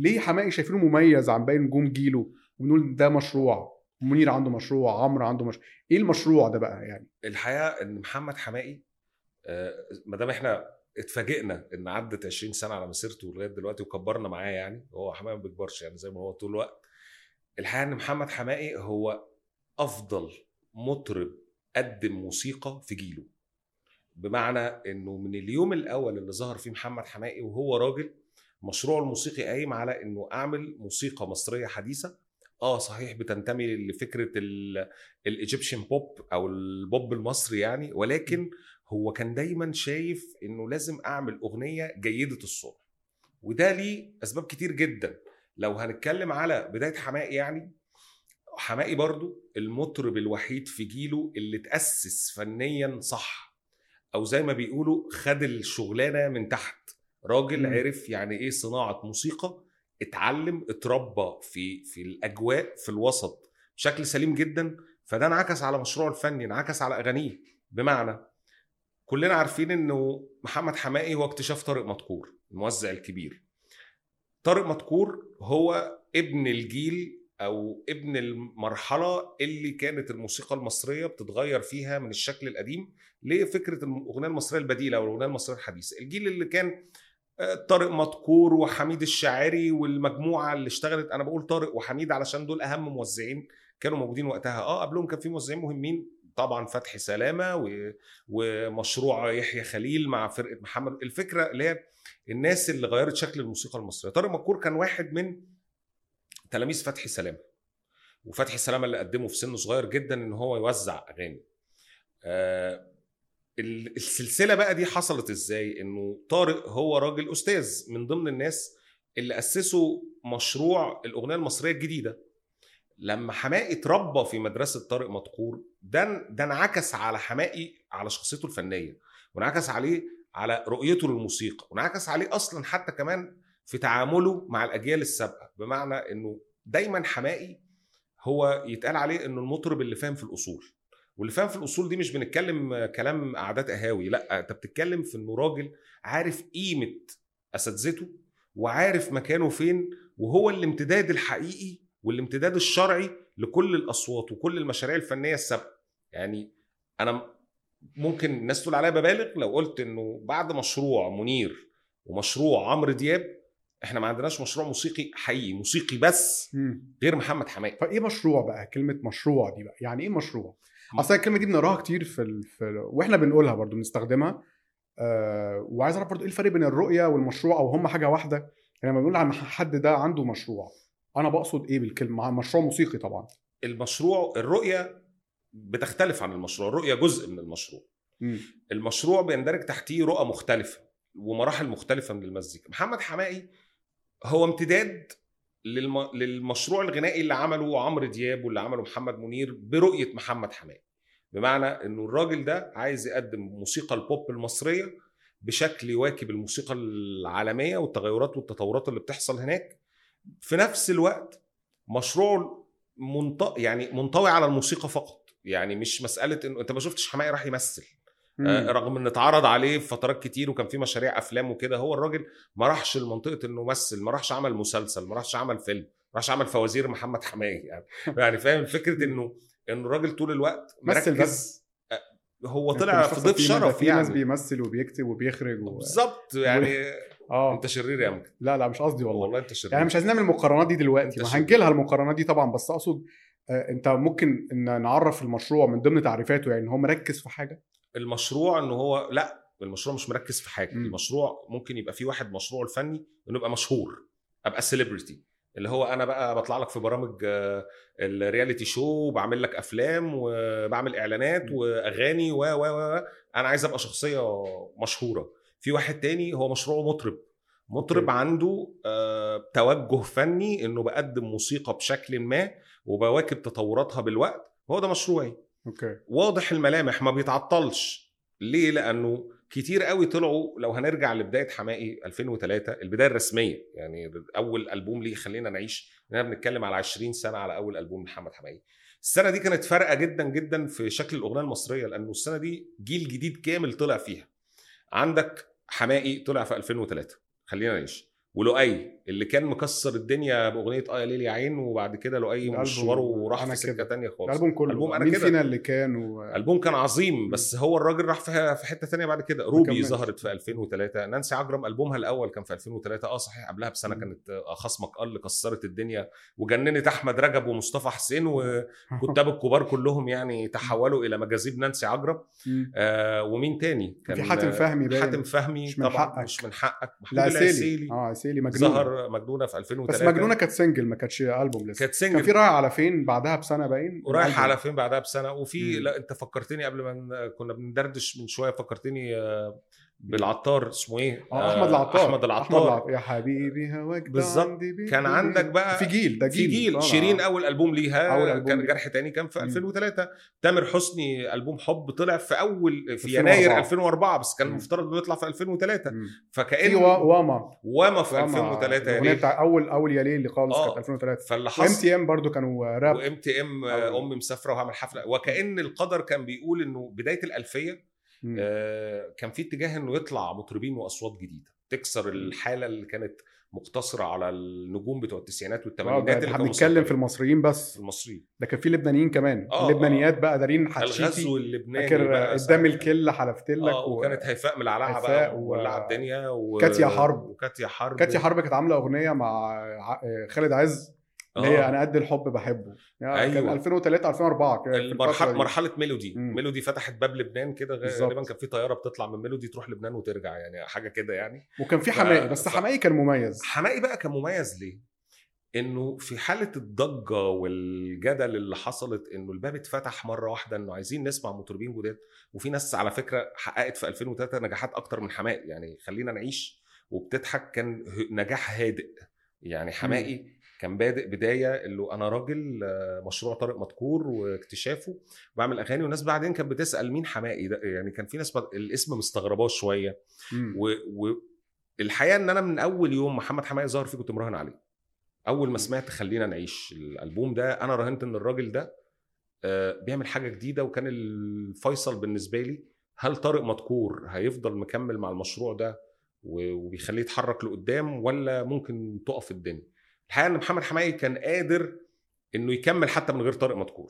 ليه حماقي شايفينه مميز عن باقي نجوم جيله ونقول ده مشروع منير عنده مشروع عمرو عنده مشروع إيه المشروع ده بقى يعني؟ الحقيقة إن محمد حماقي آه، ما دام إحنا اتفاجئنا إن عدت 20 سنة على مسيرته لغاية دلوقتي وكبرنا معاه يعني هو حماقي ما بيكبرش يعني زي ما هو طول الوقت. الحقيقة إن محمد حماقي هو أفضل مطرب قدم موسيقى في جيله. بمعنى إنه من اليوم الأول اللي ظهر فيه محمد حماقي وهو راجل مشروعه الموسيقي قايم على إنه أعمل موسيقى مصرية حديثة. آه صحيح بتنتمي لفكرة ال Egyptian pop أو البوب المصري يعني ولكن هو كان دايما شايف إنه لازم أعمل أغنية جيدة الصوت. وده ليه أسباب كتير جدا. لو هنتكلم على بداية حماقي يعني حماقي برضو المطرب الوحيد في جيله اللي تأسس فنيا صح أو زي ما بيقولوا خد الشغلانة من تحت. راجل. عرف يعني إيه صناعة موسيقى اتعلم اتربى في في الأجواء في الوسط بشكل سليم جدا فده انعكس على مشروعه الفني انعكس على أغانيه. بمعنى كلنا عارفين إنه محمد حماقي هو اكتشاف طارق مدكور الموزع الكبير. طارق مدكور هو ابن الجيل أو ابن المرحلة اللي كانت الموسيقى المصرية بتتغير فيها من الشكل القديم لفكرة الأغنية المصرية البديلة أو الأغنية المصرية الحديثة. الجيل اللي كان طارق مدكور وحميد الشاعري والمجموعة اللي اشتغلت أنا بقول طارق وحميد علشان دول أهم موزعين كانوا موجودين وقتها. آه قبلهم كان في موزعين مهمين طبعا فتحي سلامة و... ومشروع يحيى خليل مع فرقة محمد. الفكرة اللي هي الناس اللي غيرت شكل الموسيقى المصرية. طارق مدكور كان واحد من تلاميذ فتحي سلامة وفتحي سلامة اللي قدمه في سن صغير جدا إن هو يوزع أغاني. آه السلسلة بقى دي حصلت إزاي؟ إنه طارق هو راجل أستاذ من ضمن الناس اللي أسسوا مشروع الأغنية المصرية الجديدة. لما حماقي اتربى في مدرسة طارق مدكور ده ده انعكس على حماقي على شخصيته الفنية وانعكس عليه على رؤيته للموسيقى وانعكس عليه أصلا حتى كمان في تعامله مع الأجيال السابقة. بمعنى إنه دايما حماقي هو يتقال عليه إنه المطرب اللي فاهم في الأصول. واللي فاهم في الأصول دي مش بنتكلم كلام قعدات قهاوي لأ أنت بتتكلم في إنه راجل عارف قيمة أساتذته وعارف مكانه فين وهو الامتداد الحقيقي والامتداد الشرعي لكل الأصوات وكل المشاريع الفنية السابقة. يعني أنا ممكن الناس تقول عليا ببالغ لو قلت إنه بعد مشروع منير ومشروع عمرو دياب إحنا ما عندناش مشروع موسيقي حقيقي موسيقي بس مم. غير محمد حماقي. فايه مشروع بقى؟ كلمة مشروع دي بقى يعني إيه مشروع. أصل الكلمة دي بنقراها كتير في, ال... في ال... وإحنا بنقولها برضو بنستخدمها. آه وعايز أعرف برضو إيه الفرق بين الرؤية والمشروع أو هم حاجة واحدة؟ يعني لما بنقول عن حد ده عنده مشروع أنا بقصد إيه بالكلمة؟ مشروع موسيقي طبعا. المشروع الرؤية بتختلف عن المشروع الرؤية جزء من المشروع. مم. المشروع بيندرج تحتيه رؤى مختلفة ومراحل مختلفة من المزيكا. محمد حماقي هو امتداد للم... للمشروع الغنائي اللي عمله عمرو دياب واللي عمله محمد منير برؤية محمد حماقي. بمعنى إنه الراجل ده عايز يقدم موسيقى البوب المصرية بشكل يواكب الموسيقى العالمية والتغيرات والتطورات اللي بتحصل هناك. في نفس الوقت مشروع منط... يعني منطوي على الموسيقى فقط. يعني مش مسألة إنه أنت ما شفتش حماقي راح يمثل. آه، رغم إن اتعرض عليه في فترات كتير وكان في مشاريع أفلام وكده هو الراجل ما راحش لمنطقة إنه مثل ما راحش عمل مسلسل ما راحش عمل فيلم ما راحش عمل فوازير محمد حماقي يعني. يعني فاهم فكرة إنه إنه الراجل طول الوقت مثل مركز بس آه، هو أنت طلع في ضيف شرف في ناس يعني. بيمثل وبيكتب وبيخرج و... بالظبط يعني. آه. أنت شرير يا ممكن لا لا مش قصدي والله. والله أنت شرير. يعني مش عايزين نعمل المقارنات دي دلوقتي. هنجي لها المقارنات دي طبعا بس أقصد آه، أنت ممكن إن نعرف المشروع من ضمن تعريفاته يعني إن هو مركز في حاجة. المشروع إن هو لأ المشروع مش مركز في حاجة. مم. المشروع ممكن يبقى فيه واحد مشروعه الفني إنه يبقى مشهور أبقى celebrity اللي هو أنا بقى بطلع لك في برامج ال reality show وبعمل لك أفلام وبعمل إعلانات. وأغاني و و و أنا عايز أبقى شخصية مشهورة. في واحد تاني هو مشروعه مطرب. مطرب. عنده آه، توجه فني إنه بقدم موسيقى بشكل ما وبواكب تطوراتها بالوقت. هو ده مشروعي. أوكي. واضح الملامح ما بيتعطلش. ليه؟ لأنه كتير قوي طلعوا لو هنرجع لبداية حماقي 2003 البداية الرسمية يعني أول ألبوم ليه خلينا نعيش إحنا بنتكلم على 20 سنة على أول ألبوم محمد حماقي. السنة دي كانت فارقة جدا جدا في شكل الأغنية المصرية لأنه السنة دي جيل جديد كامل طلع فيها. عندك حماقي طلع في 2003 خلينا نعيش. ولؤي اللي كان مكسر الدنيا بأغنية آه يا ليل يا عين وبعد كده لؤي مشواره وراح في سكة. تانية خالص الألبوم كله الألبوم أنا مين كده. فينا اللي كان و... ألبوم كان عظيم بس هو الراجل راح في في حتة تانية بعد كده روبي. ظهرت في 2003 نانسي عجرم ألبومها الأول كان في 2003 آه صحيح قبلها بسنة. كانت آه، خصمك قل كسرت الدنيا وجننت أحمد رجب ومصطفى حسين وكتاب الكبار كلهم يعني تحولوا إلى مجاذيب نانسي عجرم. آه ومين تاني في حاتم فهمي باين. حاتم فهمي مش من حقك. مش من حقك محمود لا العسيلي عسيلي آه عسيلي مجنونة. ظهر مجنونة في 2003 بس مجنونة كانت single ما كانتش البوم لسه. كانت كان في single رايح على فين بعدها بسنة باين؟ ورايح. على فين بعدها بسنة؟ وفي. لا أنت فكرتني قبل ما كنا بندردش من شوية فكرتني آه، بالعطار اسمه إيه؟ آه أحمد العطار أحمد العطار. يا حبيبي هواك بالظبط. كان. عندك بقى في جيل ده في جيل جيل طبعا. شيرين أول ألبوم ليها أول ألبوم كان ليها. جرح تاني كان في مم. 2003 تامر حسني ألبوم حب طلع في أول في 2004. يناير 2004 بس كان. المفترض إنه يطلع في 2003 مم. فكأن في وا- واما واما في واما 2003 الأغنية يعني بتاع أول أول يا ليل خالص آه. كانت 2003 فاللي M حصل T M برضو كانوا rap و M TM. أمي مسافرة وهعمل حفلة وكأن القدر كان بيقول إنه بداية الألفية. آه، كان في اتجاه إنه يطلع مطربين وأصوات جديدة تكسر الحالة اللي كانت مقتصرة على النجوم بتوع التسعينات آه، والثمانينات اللي بنتكلم في. المصريين بس. المصريين. ده كان في لبنانيين كمان. آه، اللبنانيات بقى دارين حدشيتي الغزو اللبناني فاكر قدام. الكل حلفت لك آه وكانت هيفاء هيفاء بقى وولع الدنيا و... كاتيا حرب. وكاتيا حرب. كاتيا حرب كانت عاملة أغنية مع خالد عز. اللي هي آه. أنا قد الحب بحبه يعني كان أيوة. 2003 2004 كده في الفترة المرحله. مرحلة ميلودي مم. ميلودي فتحت باب لبنان كده. غالبا كان في طيارة بتطلع من ميلودي تروح لبنان وترجع يعني حاجة كده يعني وكان في ف- حماقي بس ف- حماقي كان مميز حماقي بقى كان مميز ليه؟ إنه في حالة الضجة والجدل اللي حصلت إنه الباب اتفتح مرة واحدة إنه عايزين نسمع مطربين جداد وفي ناس على فكرة حققت في 2003 نجاحات أكتر من حماقي يعني خلينا نعيش وبتضحك كان نجاح هادئ يعني حماقي كان بادئ بداية اللي أنا راجل آه، مشروع طارق مدكور واكتشافه بعمل أغاني والناس بعدين كانت بتسأل مين حماقي ده؟ يعني كان في ناس الاسم مستغرباه شوية. والحقيقة إن أنا من أول يوم محمد حماقي ظهر فيه كنت مراهن عليه. أول ما سمعت خلينا نعيش الألبوم ده أنا راهنت إن الراجل ده آه، بيعمل حاجة جديدة وكان الفيصل بالنسبة لي هل طارق مدكور هيفضل مكمل مع المشروع ده وبيخليه يتحرك لقدام ولا ممكن تقف الدنيا؟ الحقيقة ان محمد حماقي كان قادر إنه يكمل حتى من غير طارق مدكور